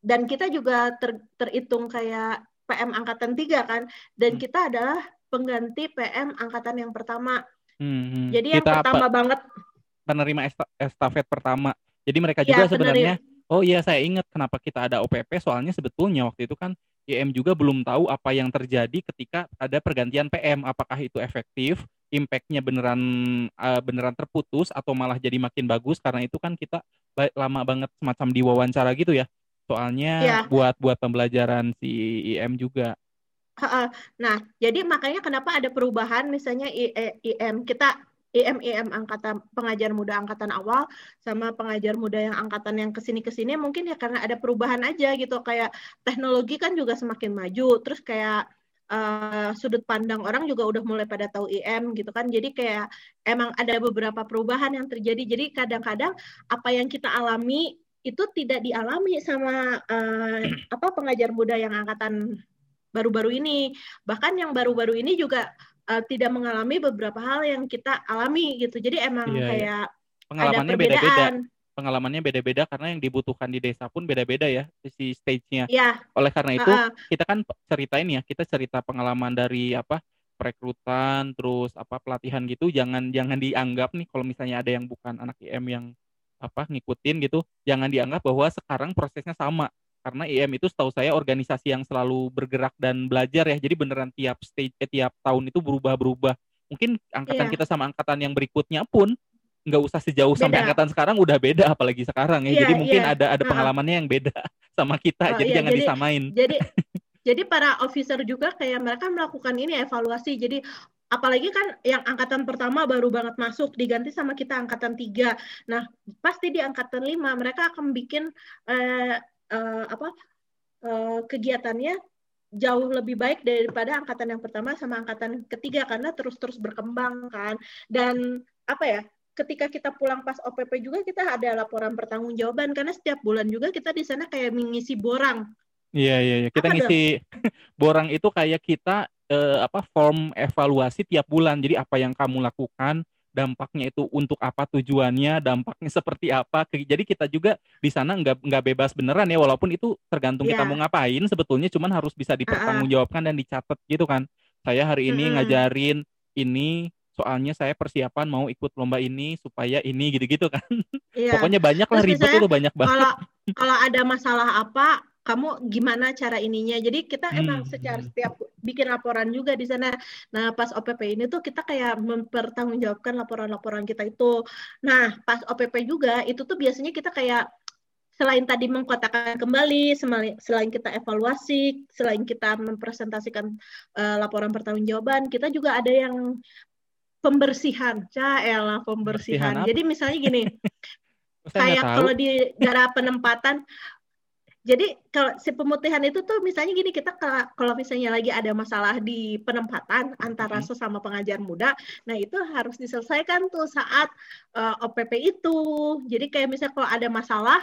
dan kita juga ter, terhitung kayak PM angkatan tiga kan dan hmm. kita adalah pengganti PM angkatan yang pertama hmm, hmm. jadi yang kita pertama apa, banget penerima estafet pertama jadi mereka juga ya, sebenarnya penerima. oh iya saya ingat kenapa kita ada OPP soalnya sebetulnya waktu itu kan IM juga belum tahu apa yang terjadi ketika ada pergantian PM apakah itu efektif impactnya beneran uh, beneran terputus atau malah jadi makin bagus karena itu kan kita lama banget semacam diwawancara gitu ya soalnya ya. buat buat pembelajaran si IM juga. Nah, jadi makanya kenapa ada perubahan misalnya IM kita IM IM angkatan pengajar muda angkatan awal sama pengajar muda yang angkatan yang ke sini ke sini mungkin ya karena ada perubahan aja gitu kayak teknologi kan juga semakin maju terus kayak uh, sudut pandang orang juga udah mulai pada tahu IM gitu kan jadi kayak emang ada beberapa perubahan yang terjadi jadi kadang-kadang apa yang kita alami itu tidak dialami sama uh, apa pengajar muda yang angkatan baru-baru ini. Bahkan yang baru-baru ini juga uh, tidak mengalami beberapa hal yang kita alami gitu. Jadi emang iya, iya. kayak iya. pengalamannya beda-beda. Pengalamannya beda-beda karena yang dibutuhkan di desa pun beda-beda ya si stage-nya. Iya. Oleh karena itu uh -uh. kita kan ceritain ya, kita cerita pengalaman dari apa perekrutan terus apa pelatihan gitu jangan jangan dianggap nih kalau misalnya ada yang bukan anak IM yang apa ngikutin gitu jangan dianggap bahwa sekarang prosesnya sama karena IM itu setahu saya organisasi yang selalu bergerak dan belajar ya jadi beneran tiap stage eh, tiap tahun itu berubah-berubah mungkin angkatan yeah. kita sama angkatan yang berikutnya pun nggak usah sejauh beda. sampai angkatan sekarang udah beda apalagi sekarang ya yeah, jadi mungkin yeah. ada ada pengalamannya yang beda sama kita oh, jadi yeah, jangan jadi, disamain jadi jadi para officer juga kayak mereka melakukan ini evaluasi jadi apalagi kan yang angkatan pertama baru banget masuk diganti sama kita angkatan tiga. Nah pasti di angkatan lima mereka akan bikin eh, eh, apa eh, kegiatannya jauh lebih baik daripada angkatan yang pertama sama angkatan ketiga karena terus-terus berkembang kan dan apa ya ketika kita pulang pas OPP juga kita ada laporan pertanggungjawaban karena setiap bulan juga kita di sana kayak mengisi borang. Iya iya, iya. kita apa ngisi borang itu kayak kita eh, apa form evaluasi tiap bulan. Jadi apa yang kamu lakukan, dampaknya itu untuk apa tujuannya, dampaknya seperti apa. Jadi kita juga di sana nggak nggak bebas beneran ya, walaupun itu tergantung yeah. kita iya. mau ngapain. Sebetulnya cuman harus bisa dipertanggungjawabkan dan dicatat gitu kan. Saya hari ini mm -hmm. ngajarin ini, soalnya saya persiapan mau ikut lomba ini supaya ini gitu-gitu kan. Yeah. Pokoknya banyak lah ribet itu banyak banget. Kalau kalau ada masalah apa kamu gimana cara ininya. Jadi kita hmm. emang secara setiap bikin laporan juga di sana. Nah, pas OPP ini tuh kita kayak mempertanggungjawabkan laporan-laporan kita itu. Nah, pas OPP juga itu tuh biasanya kita kayak selain tadi mengkotakan kembali, selain kita evaluasi, selain kita mempresentasikan uh, laporan pertanggungjawaban, kita juga ada yang pembersihan. Caelah pembersihan. pembersihan Jadi misalnya gini, kayak kalau di daerah penempatan jadi kalau si pemutihan itu tuh misalnya gini kita kalau misalnya lagi ada masalah di penempatan antara hmm. sesama pengajar muda, nah itu harus diselesaikan tuh saat uh, eh, OPP itu. Jadi kayak misalnya kalau ada masalah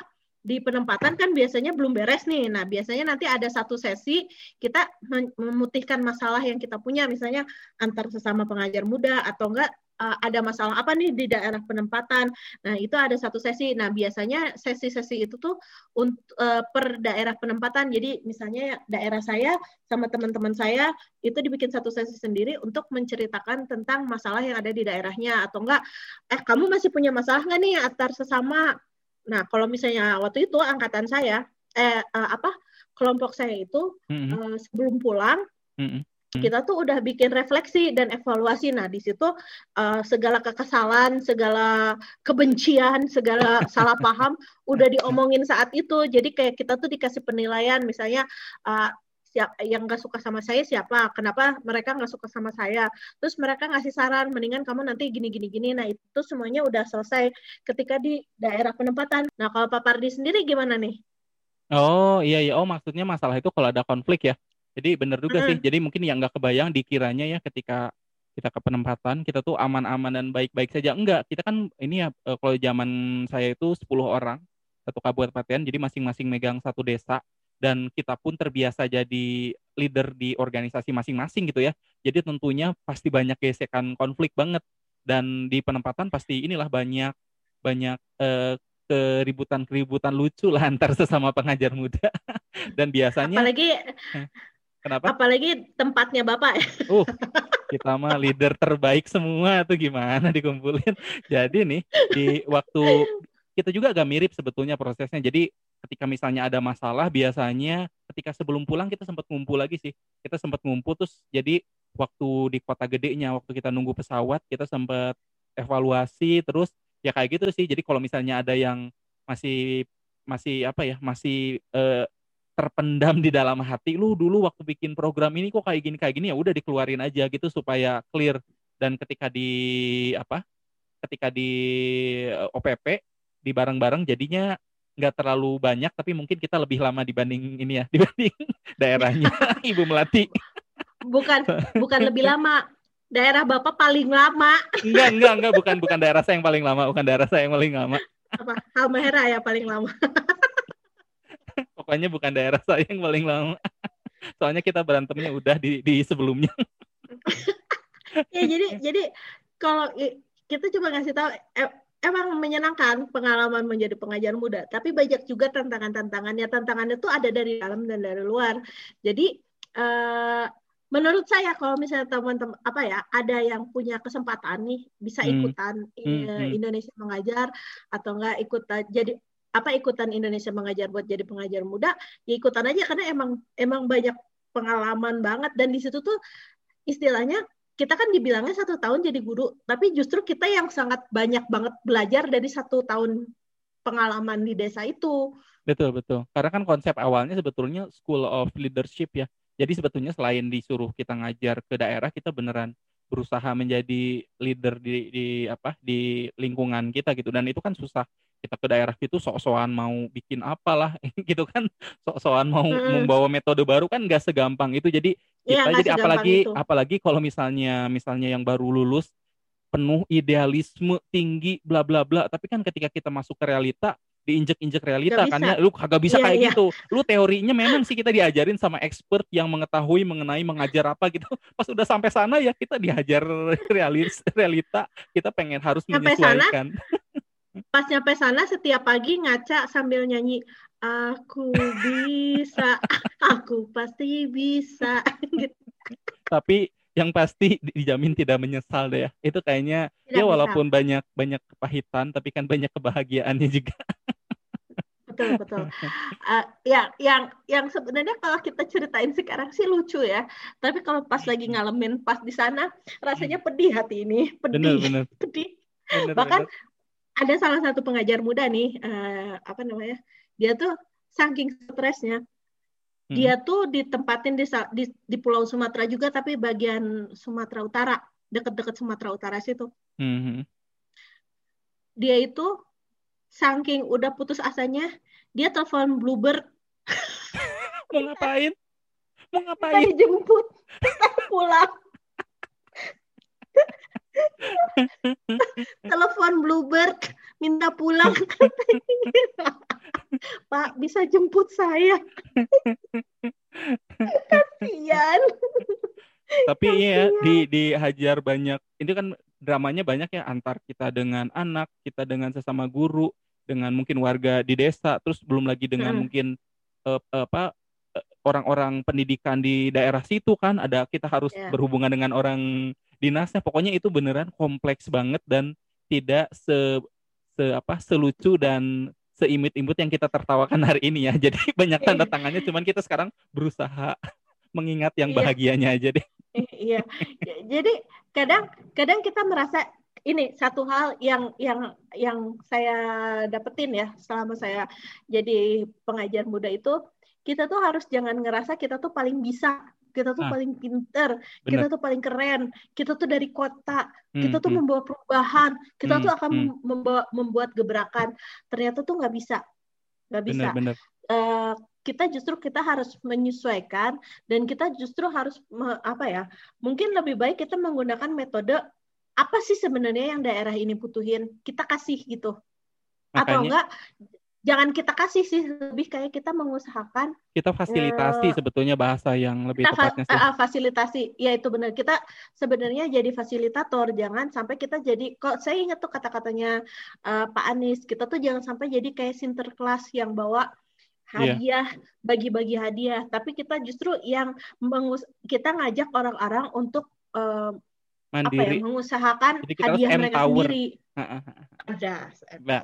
di penempatan kan biasanya belum beres nih. Nah, biasanya nanti ada satu sesi kita memutihkan masalah yang kita punya misalnya antar sesama pengajar muda atau enggak uh, ada masalah apa nih di daerah penempatan. Nah, itu ada satu sesi. Nah, biasanya sesi-sesi itu tuh untuk uh, per daerah penempatan. Jadi misalnya daerah saya sama teman-teman saya itu dibikin satu sesi sendiri untuk menceritakan tentang masalah yang ada di daerahnya atau enggak eh kamu masih punya masalah nggak nih antar sesama. Nah, kalau misalnya waktu itu angkatan saya eh uh, apa kelompok saya itu mm -hmm. uh, sebelum pulang mm -hmm Hmm. kita tuh udah bikin refleksi dan evaluasi. Nah, di situ uh, segala kekesalan, segala kebencian, segala salah paham udah diomongin saat itu. Jadi kayak kita tuh dikasih penilaian, misalnya uh, siap yang nggak suka sama saya siapa, kenapa mereka nggak suka sama saya. Terus mereka ngasih saran, mendingan kamu nanti gini gini gini. Nah itu semuanya udah selesai ketika di daerah penempatan. Nah kalau Pak Pardi sendiri gimana nih? Oh iya iya, oh maksudnya masalah itu kalau ada konflik ya? Jadi bener juga sih. Jadi mungkin yang nggak kebayang dikiranya ya ketika kita ke penempatan kita tuh aman-aman dan baik-baik saja. Enggak, kita kan ini ya eh, kalau zaman saya itu 10 orang satu kabupaten jadi masing-masing megang satu desa dan kita pun terbiasa jadi leader di organisasi masing-masing gitu ya. Jadi tentunya pasti banyak gesekan konflik banget dan di penempatan pasti inilah banyak banyak eh, keributan-keributan lucu lah antar sesama pengajar muda dan biasanya apalagi Kenapa? Apalagi tempatnya Bapak ya. Uh, kita mah leader terbaik semua tuh gimana dikumpulin. Jadi nih di waktu kita juga agak mirip sebetulnya prosesnya. Jadi ketika misalnya ada masalah biasanya ketika sebelum pulang kita sempat ngumpul lagi sih. Kita sempat ngumpul terus jadi waktu di kota gedenya waktu kita nunggu pesawat kita sempat evaluasi terus ya kayak gitu sih. Jadi kalau misalnya ada yang masih masih apa ya masih uh, terpendam di dalam hati lu dulu waktu bikin program ini kok kayak gini kayak gini ya udah dikeluarin aja gitu supaya clear dan ketika di apa ketika di eh, OPP di bareng-bareng jadinya nggak terlalu banyak tapi mungkin kita lebih lama dibanding ini ya dibanding daerahnya. Ibu Melati. Bukan bukan lebih lama. Daerah Bapak paling lama. Enggak enggak enggak bukan bukan daerah saya yang paling lama. Bukan daerah saya yang paling lama. Apa? Halmahera ya paling lama. Pokoknya bukan daerah saya yang paling lama. Soalnya kita berantemnya udah di, di sebelumnya. ya jadi jadi kalau kita coba ngasih tahu emang menyenangkan pengalaman menjadi pengajar muda, tapi banyak juga tantangan-tantangannya. Tantangannya tuh ada dari dalam dan dari luar. Jadi uh, menurut saya kalau misalnya teman-teman apa ya ada yang punya kesempatan nih bisa hmm. ikutan hmm. Hmm. Indonesia mengajar atau enggak ikutan jadi apa ikutan Indonesia mengajar buat jadi pengajar muda ya ikutan aja karena emang emang banyak pengalaman banget dan di situ tuh istilahnya kita kan dibilangnya satu tahun jadi guru tapi justru kita yang sangat banyak banget belajar dari satu tahun pengalaman di desa itu. Betul betul. Karena kan konsep awalnya sebetulnya school of leadership ya. Jadi sebetulnya selain disuruh kita ngajar ke daerah kita beneran berusaha menjadi leader di, di apa di lingkungan kita gitu. Dan itu kan susah kita ke daerah itu sok-sokan mau bikin apalah gitu kan. Sok-sokan mau hmm. membawa metode baru kan gak segampang itu. Jadi iya, kita ya, jadi apalagi itu. apalagi kalau misalnya misalnya yang baru lulus penuh idealisme tinggi bla bla bla. Tapi kan ketika kita masuk ke realita diinjek-injek realita kan ya. Lu kagak bisa yeah, kayak yeah. gitu. Lu teorinya memang sih kita diajarin sama expert yang mengetahui mengenai mengajar apa gitu. Pas udah sampai sana ya kita diajar realis realita. Kita pengen harus sampai menyesuaikan. sana, pas nyampe sana setiap pagi ngaca sambil nyanyi aku bisa aku pasti bisa tapi yang pasti dijamin tidak menyesal deh ya. Itu kayaknya tidak ya walaupun bisa. banyak banyak kepahitan tapi kan banyak kebahagiaannya juga. Betul betul. Uh, ya yang yang sebenarnya kalau kita ceritain sekarang sih lucu ya. Tapi kalau pas lagi ngalamin pas di sana rasanya pedih hati ini pedih bener, bener. pedih. Bener, bahkan bener ada salah satu pengajar muda nih uh, apa namanya dia tuh saking stresnya hmm. dia tuh ditempatin di, di di Pulau Sumatera juga tapi bagian Sumatera Utara deket-deket Sumatera Utara situ. Hmm. dia itu saking udah putus asanya dia telepon Bluebird. Mau ngapain? Mau ngapain? dijemput pulang telepon Bluebird minta pulang Pak bisa jemput saya kasihan Tapi iya di dihajar banyak. Ini kan dramanya banyak ya antar kita dengan anak, kita dengan sesama guru, dengan mungkin warga di desa, terus belum lagi dengan hmm. mungkin uh, apa orang-orang pendidikan di daerah situ kan ada kita harus yeah. berhubungan dengan orang dinasnya pokoknya itu beneran kompleks banget dan tidak se, se apa selucu dan seimit-imit yang kita tertawakan hari ini ya jadi banyak tanda iya. tangannya cuman kita sekarang berusaha mengingat yang iya. bahagianya aja deh iya jadi kadang kadang kita merasa ini satu hal yang yang yang saya dapetin ya selama saya jadi pengajar muda itu kita tuh harus jangan ngerasa kita tuh paling bisa kita tuh ah, paling pinter, bener. kita tuh paling keren, kita tuh dari kota, hmm, kita tuh hmm. membawa perubahan, kita hmm, tuh akan hmm. membawa, membuat gebrakan. Ternyata tuh nggak bisa, nggak bisa. Bener, bener. Uh, kita justru kita harus menyesuaikan dan kita justru harus me, apa ya? Mungkin lebih baik kita menggunakan metode apa sih sebenarnya yang daerah ini butuhin, kita kasih gitu. Makanya, Atau enggak jangan kita kasih sih lebih kayak kita mengusahakan kita fasilitasi uh, sebetulnya bahasa yang lebih tepatnya sih. Uh, fasilitasi ya itu benar kita sebenarnya jadi fasilitator jangan sampai kita jadi kok saya ingat tuh kata-katanya uh, Pak Anies kita tuh jangan sampai jadi kayak sinterklas yang bawa iya. hadiah bagi-bagi yeah. hadiah tapi kita justru yang mengus kita ngajak orang-orang untuk uh, mandiri. Apa ya, mengusahakan Jadi kita hadiah mereka sendiri. Ada.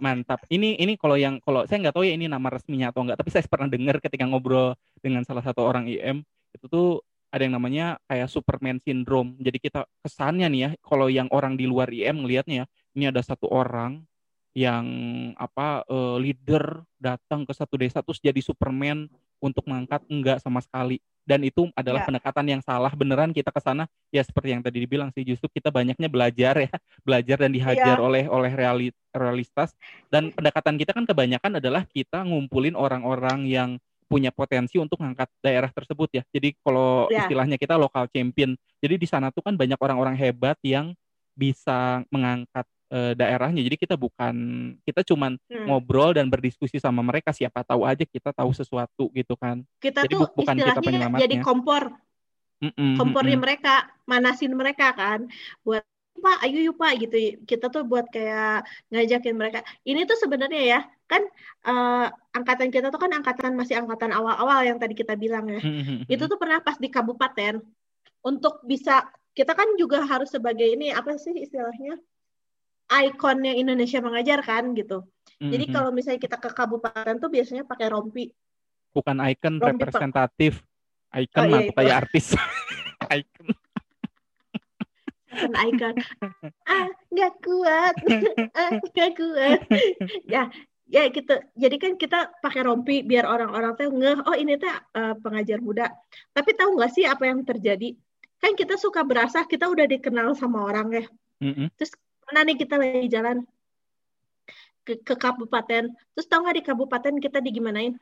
Mantap. Ini ini kalau yang kalau saya nggak tahu ya ini nama resminya atau enggak, tapi saya pernah dengar ketika ngobrol dengan salah satu orang IM itu tuh ada yang namanya kayak Superman syndrome. Jadi kita kesannya nih ya, kalau yang orang di luar IM ngelihatnya ya, ini ada satu orang yang apa uh, leader datang ke satu desa terus jadi Superman untuk mengangkat enggak sama sekali dan itu adalah ya. pendekatan yang salah beneran kita ke sana ya seperti yang tadi dibilang sih justru kita banyaknya belajar ya belajar dan dihajar ya. oleh oleh reali, realitas dan pendekatan kita kan kebanyakan adalah kita ngumpulin orang-orang yang punya potensi untuk mengangkat daerah tersebut ya jadi kalau ya. istilahnya kita lokal champion jadi di sana tuh kan banyak orang-orang hebat yang bisa mengangkat uh, daerahnya. Jadi kita bukan kita cuman hmm. ngobrol dan berdiskusi sama mereka siapa tahu aja kita tahu sesuatu gitu kan. Kita jadi tuh bu bukan kita penyelamatnya. jadi kompor. Mm -mm, kompornya mm -mm. mereka, manasin mereka kan buat Pak, ayo yuk Pak gitu. Kita tuh buat kayak ngajakin mereka. Ini tuh sebenarnya ya, kan uh, angkatan kita tuh kan angkatan masih angkatan awal-awal yang tadi kita bilang ya. Itu tuh pernah pas di kabupaten untuk bisa kita kan juga harus sebagai ini apa sih istilahnya? Ikonnya Indonesia mengajar kan gitu. Mm-hmm. Jadi kalau misalnya kita ke kabupaten tuh biasanya pakai rompi. Bukan ikon representatif. Icon oh, mah iya, kayak artis. icon. Bukan icon. ah, nggak kuat. ah, nggak kuat. ya, ya gitu. Jadi kan kita pakai rompi biar orang-orang tuh ngeh, oh ini tuh uh, pengajar muda. Tapi tahu nggak sih apa yang terjadi? Kan kita suka berasa kita udah dikenal sama orang ya. Mm-hmm. Terus mana nih kita lagi jalan ke, ke kabupaten. Terus tahu nggak di kabupaten kita digimanain?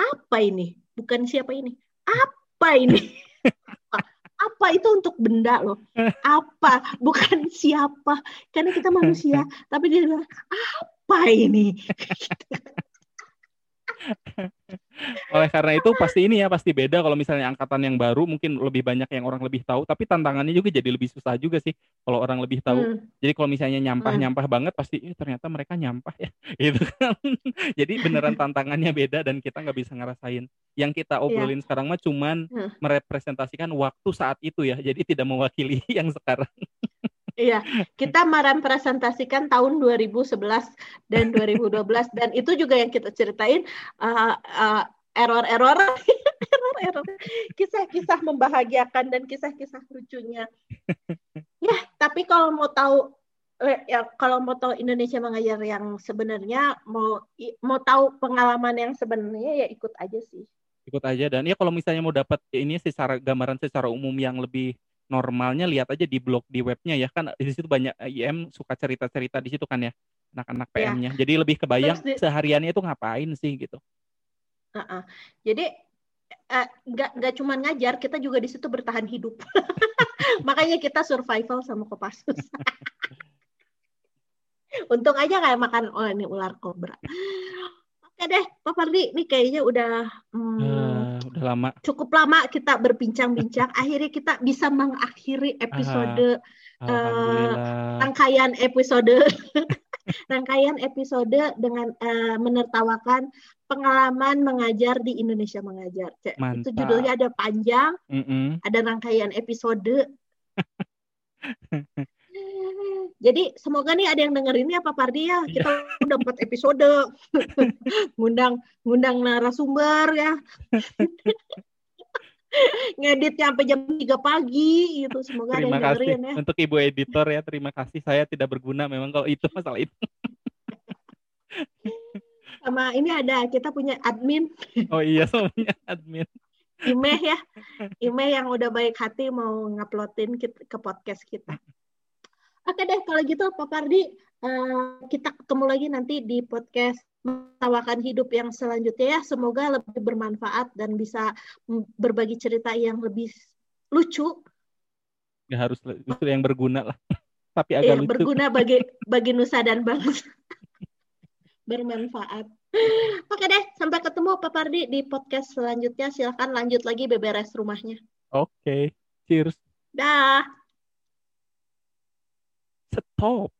Apa ini? Bukan siapa ini. Apa ini? Apa itu untuk benda loh? Apa? Bukan siapa. Karena kita manusia. Tapi dia bilang apa ini Oleh karena itu pasti ini ya pasti beda kalau misalnya angkatan yang baru mungkin lebih banyak yang orang lebih tahu tapi tantangannya juga jadi lebih susah juga sih kalau orang lebih tahu. Hmm. Jadi kalau misalnya nyampah-nyampah hmm. banget pasti eh, ternyata mereka nyampah ya. Gitu kan. jadi beneran tantangannya beda dan kita nggak bisa ngerasain. Yang kita iya. obrolin yeah. sekarang mah cuman hmm. merepresentasikan waktu saat itu ya. Jadi tidak mewakili yang sekarang. Iya, kita merepresentasikan tahun 2011 dan 2012 dan itu juga yang kita ceritain uh, uh, error-error error-error kisah-kisah membahagiakan dan kisah-kisah lucunya. Ya, tapi kalau mau tahu ya kalau mau tahu Indonesia mengajar yang sebenarnya mau mau tahu pengalaman yang sebenarnya ya ikut aja sih. Ikut aja dan ya kalau misalnya mau dapat ini secara gambaran secara umum yang lebih normalnya lihat aja di blog di webnya ya kan di situ banyak IM suka cerita-cerita di situ kan ya anak-anak PM-nya. Ya. Jadi lebih kebayang di... sehariannya itu ngapain sih gitu. Uh -uh. Jadi uh, nggak nggak cuma ngajar, kita juga di situ bertahan hidup. Makanya kita survival sama Kopassus. Untung aja kayak makan oh ini ular kobra. Oke deh, Pak Fardi, ini kayaknya udah hmm, uh, udah lama. Cukup lama kita berbincang-bincang. akhirnya kita bisa mengakhiri episode uh, rangkaian episode rangkaian episode dengan uh, menertawakan pengalaman mengajar di Indonesia mengajar. Itu judulnya ada panjang, mm -mm. ada rangkaian episode. Jadi semoga nih ada yang dengerin ya Pak Pardi ya. Kita iya. udah empat episode ngundang ngundang narasumber ya. Ngedit sampai jam 3 pagi gitu. Semoga terima ada yang kasih ya. Untuk Ibu editor ya, terima kasih. Saya tidak berguna memang kalau itu masalah itu. Sama ini ada kita punya admin. Oh iya, punya admin. Imeh ya. Imeh yang udah baik hati mau nguploadin ke podcast kita. Oke deh, kalau gitu Pak Pardi, uh, kita ketemu lagi nanti di podcast Mentawakan Hidup yang selanjutnya ya. Semoga lebih bermanfaat dan bisa berbagi cerita yang lebih lucu. Ya harus lucu yang berguna lah. Tapi agak eh, lucu. Berguna bagi bagi nusa dan bangsa. bermanfaat. Oke deh, sampai ketemu Pak Pardi di podcast selanjutnya. Silahkan lanjut lagi beberes rumahnya. Oke, okay. cheers. Dah. support